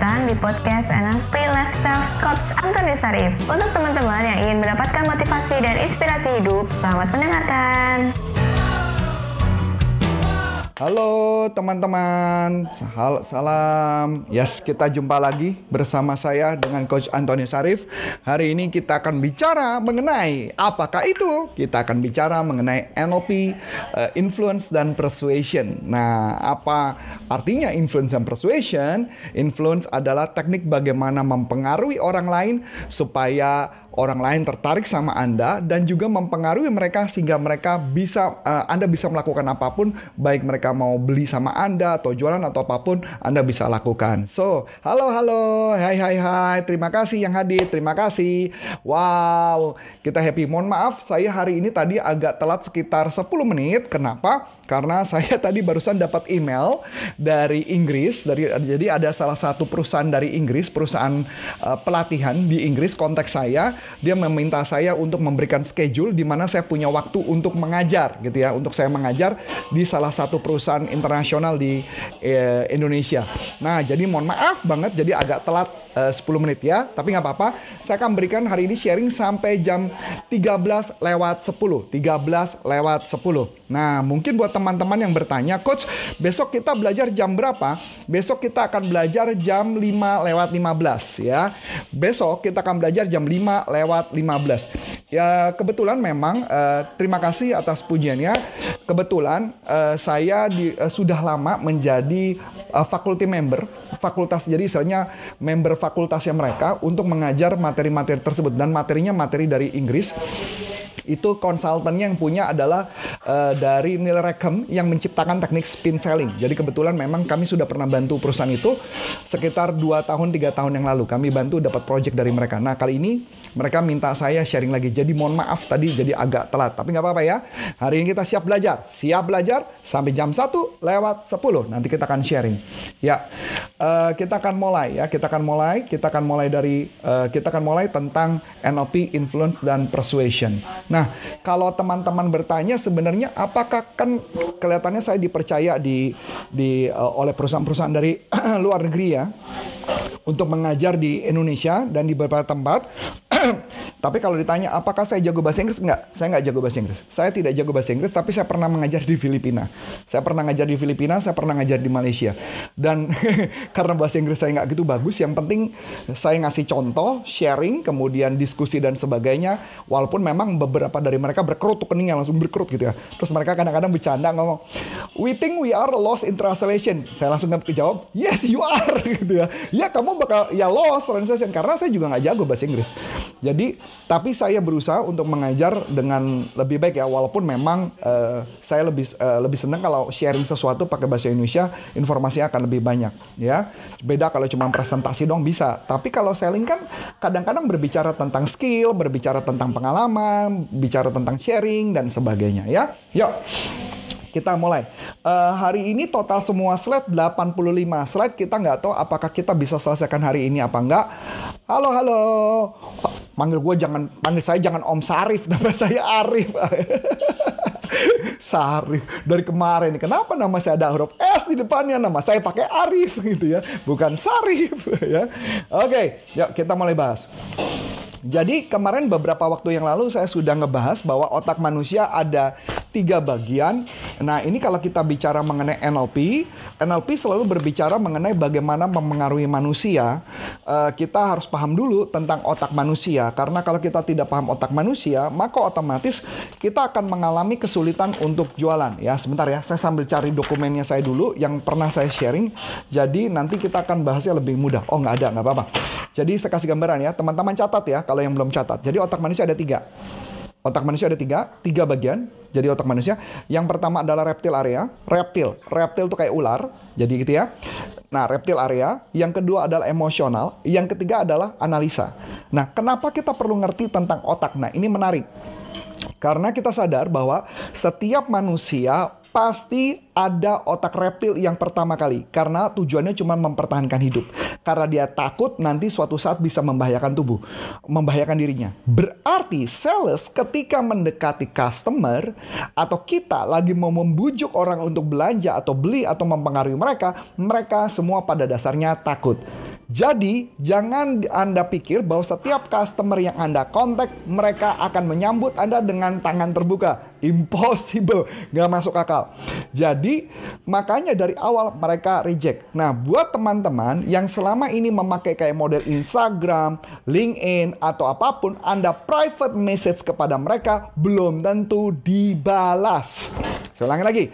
datang di podcast NLP Lifestyle Coach Antoni Sarif. Untuk teman-teman yang ingin mendapatkan motivasi dan inspirasi hidup, selamat mendengarkan. Halo teman-teman, salam. Yes, kita jumpa lagi bersama saya dengan Coach Antoni Sarif. Hari ini kita akan bicara mengenai apakah itu? Kita akan bicara mengenai NLP, eh, influence dan persuasion. Nah, apa artinya influence dan persuasion? Influence adalah teknik bagaimana mempengaruhi orang lain supaya orang lain tertarik sama Anda dan juga mempengaruhi mereka sehingga mereka bisa uh, Anda bisa melakukan apa pun baik mereka mau beli sama Anda atau jualan atau apa pun Anda bisa lakukan. So, halo halo, hai hai hai, terima kasih yang hadir, terima kasih. Wow, kita happy. Mohon maaf saya hari ini tadi agak telat sekitar 10 menit. Kenapa? Karena saya tadi barusan dapat email dari Inggris dari jadi ada salah satu perusahaan dari Inggris, perusahaan uh, pelatihan di Inggris konteks saya dia meminta saya untuk memberikan schedule di mana saya punya waktu untuk mengajar gitu ya, untuk saya mengajar di salah satu perusahaan internasional di eh, Indonesia. Nah, jadi mohon maaf banget jadi agak telat eh, 10 menit ya, tapi nggak apa-apa. Saya akan berikan hari ini sharing sampai jam 13 lewat 10. 13 lewat 10. Nah, mungkin buat teman-teman yang bertanya, Coach, besok kita belajar jam berapa? Besok kita akan belajar jam 5 lewat 15 ya. Besok kita akan belajar jam 5 lewat 15. Ya kebetulan memang uh, terima kasih atas pujiannya. Kebetulan uh, saya di, uh, sudah lama menjadi uh, faculty member, fakultas jadi istilahnya member fakultasnya mereka untuk mengajar materi-materi tersebut dan materinya materi dari Inggris itu konsultannya yang punya adalah uh, dari Neil Rackham yang menciptakan teknik spin selling. Jadi kebetulan memang kami sudah pernah bantu perusahaan itu sekitar 2 tahun 3 tahun yang lalu. Kami bantu dapat project dari mereka. Nah kali ini mereka minta saya sharing lagi. Jadi mohon maaf tadi jadi agak telat. Tapi nggak apa-apa ya. Hari ini kita siap belajar. Siap belajar sampai jam 1 lewat 10. Nanti kita akan sharing. Ya, uh, kita akan mulai ya. Kita akan mulai. Kita akan mulai dari uh, kita akan mulai tentang NLP influence dan persuasion. Nah, kalau teman-teman bertanya sebenarnya apakah kan kelihatannya saya dipercaya di di uh, oleh perusahaan-perusahaan dari luar negeri ya untuk mengajar di Indonesia dan di beberapa tempat tapi kalau ditanya apakah saya jago bahasa Inggris? Enggak, saya nggak jago bahasa Inggris. Saya tidak jago bahasa Inggris, tapi saya pernah mengajar di Filipina. Saya pernah ngajar di Filipina, saya pernah ngajar di Malaysia. Dan karena bahasa Inggris saya nggak gitu bagus, yang penting saya ngasih contoh, sharing, kemudian diskusi dan sebagainya. Walaupun memang beberapa dari mereka berkerut keningnya langsung berkerut gitu ya. Terus mereka kadang-kadang bercanda ngomong, we think we are lost in translation. Saya langsung jawab, yes you are gitu ya. Ya kamu bakal ya lost translation karena saya juga nggak jago bahasa Inggris. Jadi, tapi saya berusaha untuk mengajar dengan lebih baik ya, walaupun memang uh, saya lebih uh, lebih senang kalau sharing sesuatu pakai bahasa Indonesia, informasinya akan lebih banyak ya. Beda kalau cuma presentasi dong bisa, tapi kalau selling kan kadang-kadang berbicara tentang skill, berbicara tentang pengalaman, bicara tentang sharing dan sebagainya ya. Yuk kita mulai. Uh, hari ini total semua slide 85 slide. Kita nggak tahu apakah kita bisa selesaikan hari ini apa enggak. Halo, halo. Panggil gue jangan, panggil saya jangan Om Sarif. Nama saya Arif. Sarif dari kemarin kenapa nama saya ada huruf S di depannya nama saya pakai Arif gitu ya bukan Sarif ya oke yuk kita mulai bahas jadi kemarin beberapa waktu yang lalu saya sudah ngebahas bahwa otak manusia ada tiga bagian. Nah ini kalau kita bicara mengenai NLP, NLP selalu berbicara mengenai bagaimana mempengaruhi manusia. Uh, kita harus paham dulu tentang otak manusia karena kalau kita tidak paham otak manusia, maka otomatis kita akan mengalami kesulitan untuk jualan. Ya sebentar ya, saya sambil cari dokumennya saya dulu yang pernah saya sharing. Jadi nanti kita akan bahasnya lebih mudah. Oh nggak ada, nggak apa-apa. Jadi saya kasih gambaran ya, teman-teman catat ya kalau yang belum catat. Jadi otak manusia ada tiga. Otak manusia ada tiga, tiga bagian. Jadi otak manusia. Yang pertama adalah reptil area. Reptil, reptil itu kayak ular. Jadi gitu ya. Nah, reptil area. Yang kedua adalah emosional. Yang ketiga adalah analisa. Nah, kenapa kita perlu ngerti tentang otak? Nah, ini menarik. Karena kita sadar bahwa setiap manusia pasti ada otak reptil yang pertama kali karena tujuannya cuma mempertahankan hidup. Karena dia takut nanti suatu saat bisa membahayakan tubuh, membahayakan dirinya. Berarti sales ketika mendekati customer atau kita lagi mau membujuk orang untuk belanja atau beli atau mempengaruhi mereka, mereka semua pada dasarnya takut. Jadi, jangan Anda pikir bahwa setiap customer yang Anda kontak, mereka akan menyambut Anda dengan tangan terbuka. Impossible, nggak masuk akal. Jadi, makanya dari awal mereka reject. Nah, buat teman-teman yang selama ini memakai kayak model Instagram, LinkedIn, atau apa pun, Anda private message kepada mereka belum tentu dibalas. Saya ulangi lagi,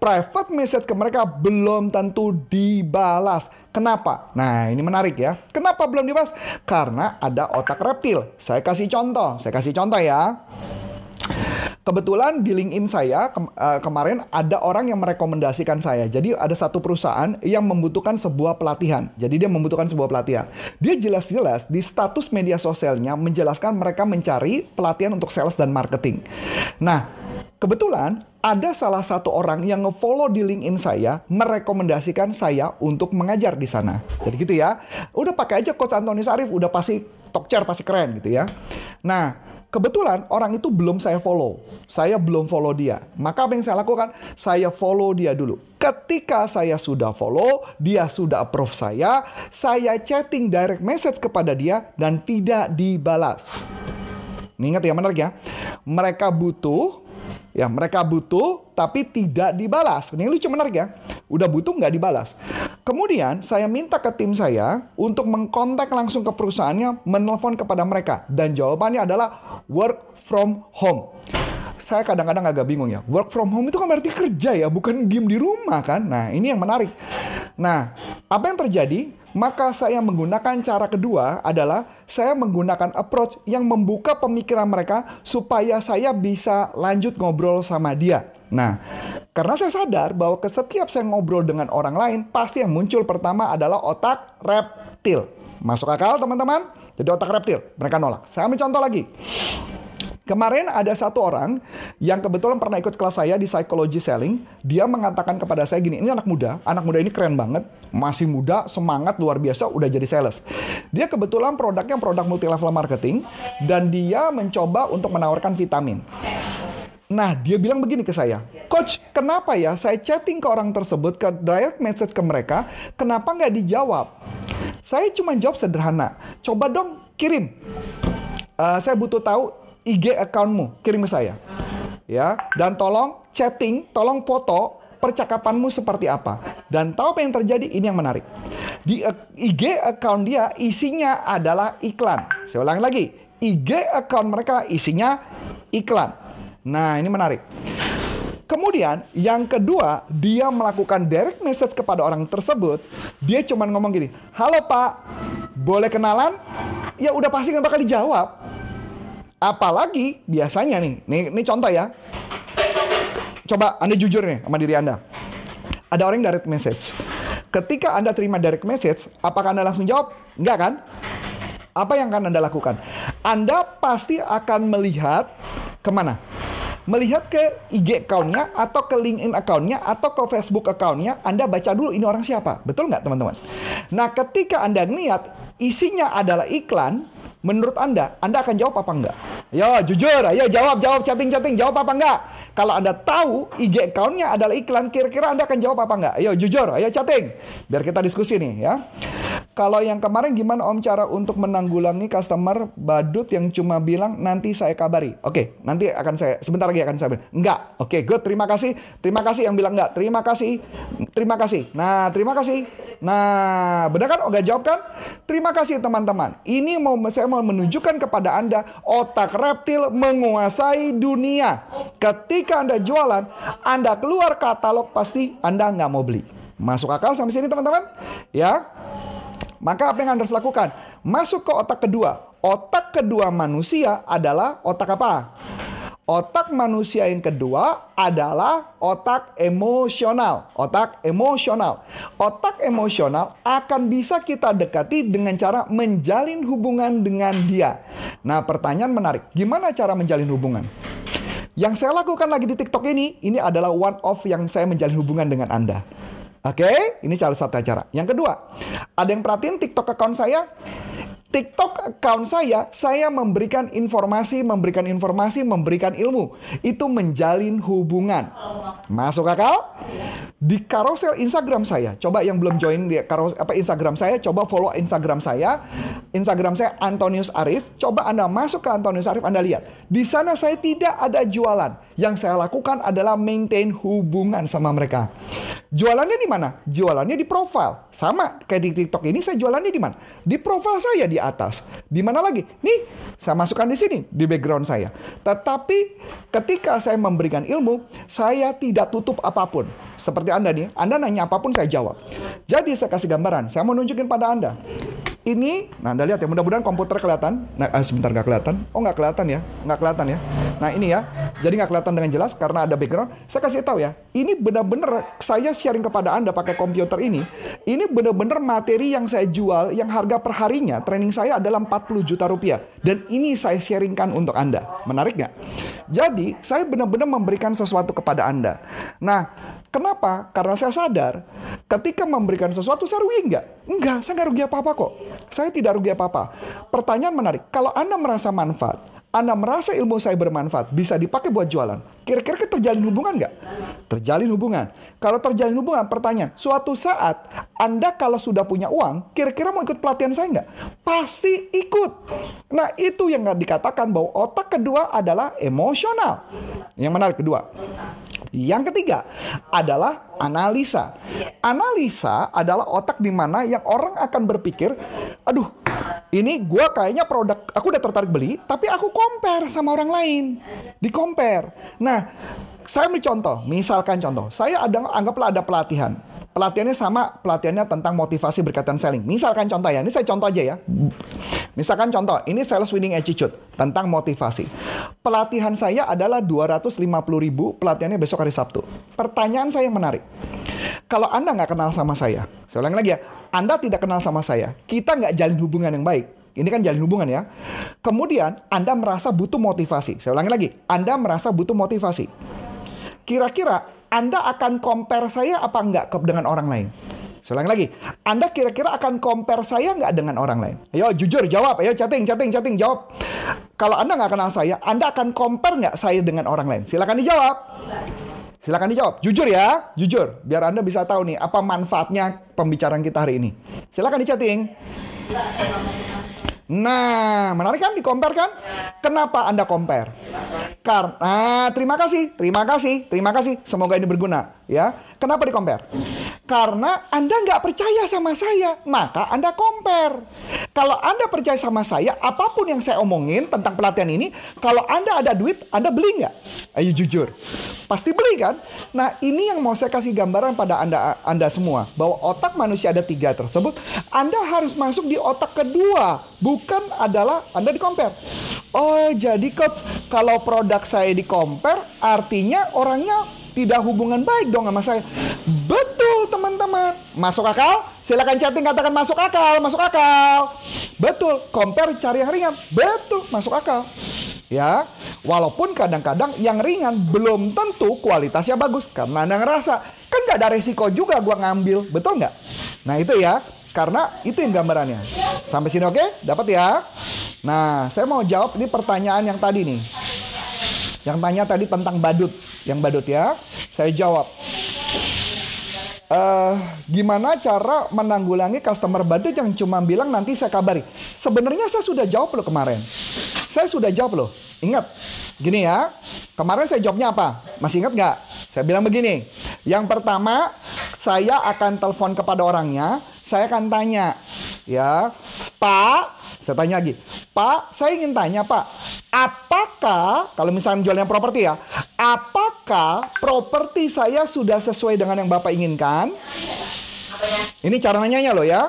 private message ke mereka belum tentu dibalas. Kenapa? Nah, ini menarik ya. Kenapa belum dibalas? Karena ada otak reptil. Saya kasih contoh, saya kasih contoh ya. Kebetulan di LinkedIn saya ke uh, kemarin ada orang yang merekomendasikan saya. Jadi ada satu perusahaan yang membutuhkan sebuah pelatihan. Jadi dia membutuhkan sebuah pelatihan. Dia jelas-jelas di status media sosialnya menjelaskan mereka mencari pelatihan untuk sales dan marketing. Nah, kebetulan ada salah satu orang yang ngefollow di LinkedIn saya merekomendasikan saya untuk mengajar di sana. Jadi gitu ya. Udah pakai aja coach Antoni Sarif, udah pasti talk chair pasti keren gitu ya. Nah, Kebetulan orang itu belum saya follow. Saya belum follow dia. Maka apa yang saya lakukan? Saya follow dia dulu. Ketika saya sudah follow, dia sudah approve saya, saya chatting direct message kepada dia dan tidak dibalas. Ini ingat ya menarik ya. Mereka butuh Ya, mereka butuh tapi tidak dibalas. Ini lucu menarik ya. Udah butuh nggak dibalas. Kemudian saya minta ke tim saya untuk mengkontak langsung ke perusahaannya, menelpon kepada mereka. Dan jawabannya adalah work from home saya kadang-kadang agak bingung ya. Work from home itu kan berarti kerja ya, bukan diem di rumah kan. Nah, ini yang menarik. Nah, apa yang terjadi? Maka saya menggunakan cara kedua adalah saya menggunakan approach yang membuka pemikiran mereka supaya saya bisa lanjut ngobrol sama dia. Nah, karena saya sadar bahwa setiap saya ngobrol dengan orang lain, pasti yang muncul pertama adalah otak reptil. Masuk akal teman-teman? Jadi otak reptil, mereka nolak. Saya ambil contoh lagi. Kemarin ada satu orang yang kebetulan pernah ikut kelas saya di psychology selling. Dia mengatakan kepada saya gini, ini anak muda, anak muda ini keren banget, masih muda, semangat luar biasa, udah jadi sales. Dia kebetulan produknya produk multi level marketing dan dia mencoba untuk menawarkan vitamin. Nah, dia bilang begini ke saya, Coach, kenapa ya saya chatting ke orang tersebut, ke direct message ke mereka, kenapa nggak dijawab? Saya cuma jawab sederhana, coba dong kirim. Uh, saya butuh tahu IG accountmu, kirim ke saya. Ya, dan tolong chatting, tolong foto percakapanmu seperti apa. Dan tahu apa yang terjadi? Ini yang menarik. Di IG account dia isinya adalah iklan. Saya ulangi lagi. IG account mereka isinya iklan. Nah, ini menarik. Kemudian yang kedua, dia melakukan direct message kepada orang tersebut. Dia cuma ngomong gini, "Halo Pak, boleh kenalan?" Ya udah pasti nggak bakal dijawab. Apalagi biasanya nih, nih, nih contoh ya. Coba Anda jujur nih sama diri Anda. Ada orang direct message. Ketika Anda terima direct message, apakah Anda langsung jawab? Enggak kan? Apa yang akan Anda lakukan? Anda pasti akan melihat ke mana? Melihat ke IG account-nya atau ke LinkedIn account-nya atau ke Facebook account-nya, Anda baca dulu ini orang siapa. Betul nggak teman-teman? Nah ketika Anda lihat isinya adalah iklan, Menurut Anda, Anda akan jawab apa enggak? Yo, jujur, ayo jawab, jawab, chatting-chatting, jawab apa enggak? Kalau Anda tahu IG account-nya adalah iklan, kira-kira Anda akan jawab apa enggak? Ayo jujur, ayo chatting. Biar kita diskusi nih ya. Kalau yang kemarin gimana Om cara untuk menanggulangi customer badut yang cuma bilang nanti saya kabari? Oke, nanti akan saya sebentar lagi akan saya. Enggak. Oke, good. Terima kasih. Terima kasih yang bilang enggak. Terima kasih. Terima kasih. Nah, terima kasih. Nah, benar kan? Oga jawab kan? Terima kasih teman-teman. Ini mau saya mau menunjukkan kepada Anda otak reptil menguasai dunia. Ketika Anda jualan, Anda keluar katalog pasti Anda nggak mau beli. Masuk akal sampai sini teman-teman? Ya. Maka apa yang Anda harus lakukan? Masuk ke otak kedua. Otak kedua manusia adalah otak apa? Otak manusia yang kedua adalah otak emosional. Otak emosional. Otak emosional akan bisa kita dekati dengan cara menjalin hubungan dengan dia. Nah, pertanyaan menarik. Gimana cara menjalin hubungan? Yang saya lakukan lagi di TikTok ini, ini adalah one of yang saya menjalin hubungan dengan Anda. Oke, okay? ini salah satu cara. Yang kedua, ada yang perhatiin TikTok account saya? TikTok account saya, saya memberikan informasi, memberikan informasi, memberikan ilmu. Itu menjalin hubungan. Masuk akal? Di carousel Instagram saya, coba yang belum join di carousel apa Instagram saya, coba follow Instagram saya. Instagram saya Antonius Arif. Coba Anda masuk ke Antonius Arif, Anda lihat. Di sana saya tidak ada jualan. Yang saya lakukan adalah maintain hubungan sama mereka. Jualannya di mana? Jualannya di profile. Sama kayak di TikTok ini saya jualannya di mana? Di profile saya di atas. Di mana lagi? Nih, saya masukkan di sini di background saya. Tetapi ketika saya memberikan ilmu, saya tidak tutup apa pun. Seperti Anda nih, Anda nanya apa pun saya jawab. Jadi saya kasih gambaran, saya mau nunjukin pada Anda. Ini, nah Anda lihat ya, mudah-mudahan komputer kelihatan. Nah, eh, sebentar nggak kelihatan. Oh nggak kelihatan ya, nggak kelihatan ya. Nah ini ya, jadi nggak kelihatan dengan jelas karena ada background. Saya kasih tahu ya, ini benar-benar saya sharing kepada Anda pakai komputer ini. Ini benar-benar materi yang saya jual, yang harga perharinya training saya adalah 40 juta rupiah. Dan ini saya sharingkan untuk Anda. Menarik nggak? Jadi saya benar-benar memberikan sesuatu kepada Anda. Nah, Kenapa? Karena saya sadar ketika memberikan sesuatu saya rugi nggak? Enggak, saya nggak rugi apa-apa kok. Saya tidak rugi apa-apa. Pertanyaan menarik, kalau Anda merasa manfaat, anda merasa ilmu saya bermanfaat, bisa dipakai buat jualan. Kira-kira terjalin hubungan nggak? Terjalin hubungan. Kalau terjalin hubungan, pertanyaan, suatu saat Anda kalau sudah punya uang, kira-kira mau ikut pelatihan saya nggak? Pasti ikut. Nah itu yang nggak dikatakan bahwa otak kedua adalah emosional. Yang menarik kedua. Yang ketiga adalah analisa. Analisa adalah otak di mana yang orang akan berpikir, aduh, ini gue kayaknya produk, aku udah tertarik beli, tapi aku compare sama orang lain. Di compare. Nah, saya ambil contoh, misalkan contoh, saya ada anggaplah ada pelatihan pelatihannya sama pelatihannya tentang motivasi berkaitan selling. Misalkan contoh ya, ini saya contoh aja ya. Misalkan contoh, ini sales winning attitude tentang motivasi. Pelatihan saya adalah 250 ribu, pelatihannya besok hari Sabtu. Pertanyaan saya yang menarik. Kalau Anda nggak kenal sama saya, saya ulangi lagi ya, Anda tidak kenal sama saya, kita nggak jalin hubungan yang baik, ini kan jalin hubungan ya. Kemudian Anda merasa butuh motivasi. Saya ulangi lagi, Anda merasa butuh motivasi. Kira-kira anda akan compare saya apa enggak dengan orang lain? Selang lagi, Anda kira-kira akan compare saya nggak dengan orang lain? Ayo jujur jawab, ayo chatting, chatting, chatting, jawab. Kalau Anda nggak kenal saya, Anda akan compare nggak saya dengan orang lain? Silakan dijawab. Silakan dijawab, jujur ya, jujur, biar Anda bisa tahu nih apa manfaatnya pembicaraan kita hari ini. Silakan di chatting. Nah, menarik kan di compare kan? Kenapa Anda compare? Karena terima kasih, terima kasih, terima kasih. Semoga ini berguna ya. Kenapa di? Karena Anda nggak percaya sama saya, maka Anda compare. Kalau Anda percaya sama saya, apa pun yang saya omongin tentang pelatihan ini, kalau Anda ada duit, Anda beli nggak? Ayo jujur, pasti beli kan? Nah ini yang mau saya kasih gambaran pada Anda Anda semua bahwa otak manusia ada tiga tersebut, Anda harus masuk di otak kedua bukan adalah Anda di compare. Oh, jadi coach, kalau produk saya di compare artinya orangnya tidak hubungan baik dong sama saya. Betul, teman-teman. Masuk akal? Silakan chatting katakan masuk akal, masuk akal. Betul, compare cari yang ringan. Betul, masuk akal. Ya, walaupun kadang-kadang yang ringan belum tentu kualitasnya bagus karena anda ngerasa kan nggak ada resiko juga gua ngambil, betul nggak? Nah itu ya, karena itu yang gambarannya. Sampai sini oke? Okay? Dapat ya? Nah, saya mau jawab ini pertanyaan yang tadi nih. Yang tanya tadi tentang badut. Yang badut ya. Saya jawab. Uh, gimana cara menanggulangi customer badut yang cuma bilang nanti saya kabari? Sebenarnya saya sudah jawab loh kemarin. Saya sudah jawab loh. Ingat, gini ya. Kemarin saya jawabnya apa? Masih ingat nggak? Saya bilang begini. Yang pertama, saya akan telepon kepada orangnya saya akan tanya, ya, Pak, saya tanya lagi, Pak, saya ingin tanya Pak, apakah kalau misalnya jualnya properti ya, apakah properti saya sudah sesuai dengan yang Bapak inginkan? Ini cara nanyanya loh ya.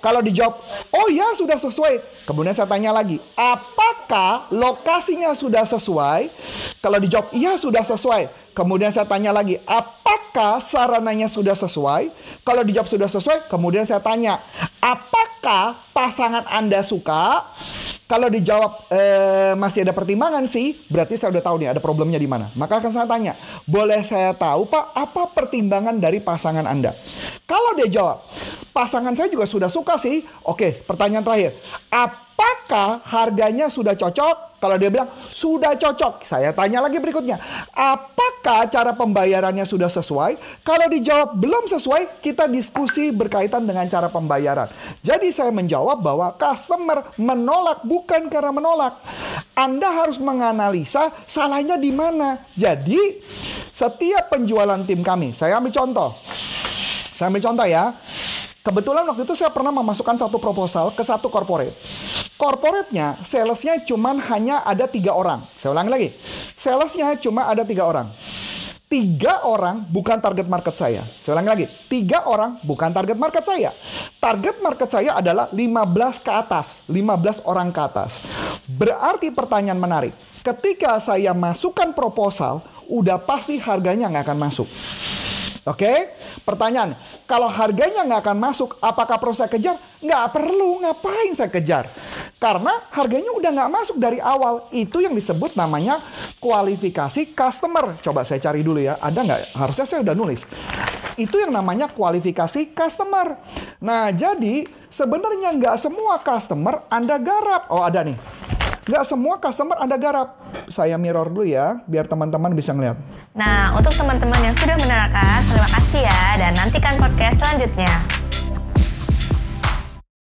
Kalau dijawab, oh ya sudah sesuai. Kemudian saya tanya lagi, apakah lokasinya sudah sesuai? Kalau dijawab, iya sudah sesuai. Kemudian saya tanya lagi, apakah sarananya sudah sesuai? Kalau dijawab sudah sesuai, kemudian saya tanya, apakah pasangan Anda suka? Kalau dijawab eh, masih ada pertimbangan sih, berarti saya udah tahu nih ada problemnya di mana. Maka akan saya tanya, boleh saya tahu Pak, apa pertimbangan dari pasangan Anda? Kalau dia jawab, pasangan saya juga sudah suka sih. Oke, pertanyaan terakhir. Apakah harganya sudah cocok? Kalau dia bilang sudah cocok, saya tanya lagi berikutnya. Apakah cara pembayarannya sudah sesuai? Kalau dijawab belum sesuai, kita diskusi berkaitan dengan cara pembayaran. Jadi saya menjawab bahwa customer menolak bukan karena menolak. Anda harus menganalisa salahnya di mana. Jadi setiap penjualan tim kami, saya ambil contoh. Saya ambil contoh ya. Kebetulan waktu itu saya pernah memasukkan satu proposal ke satu corporate. Corporate-nya, salesnya cuma hanya ada tiga orang. Saya ulangi lagi. Salesnya cuma ada tiga orang. Tiga orang bukan target market saya. Saya ulangi lagi. Tiga orang bukan target market saya. Target market saya adalah 15 ke atas. 15 orang ke atas. Berarti pertanyaan menarik. Ketika saya masukkan proposal, udah pasti harganya nggak akan masuk. Oke, pertanyaan, kalau harganya nggak akan masuk, apakah perlu saya kejar? Nggak perlu, ngapain saya kejar? Karena harganya udah nggak masuk dari awal. Itu yang disebut namanya kualifikasi customer. Coba saya cari dulu ya, ada nggak? Harusnya saya udah nulis. Itu yang namanya kualifikasi customer. Nah, jadi sebenarnya nggak semua customer Anda garap. Oh, ada nih. Nggak semua customer Anda garap. Saya mirror dulu ya, biar teman-teman bisa ngeliat. Nah, untuk teman-teman yang sudah menerangkan, terima kasih ya, dan nantikan podcast selanjutnya.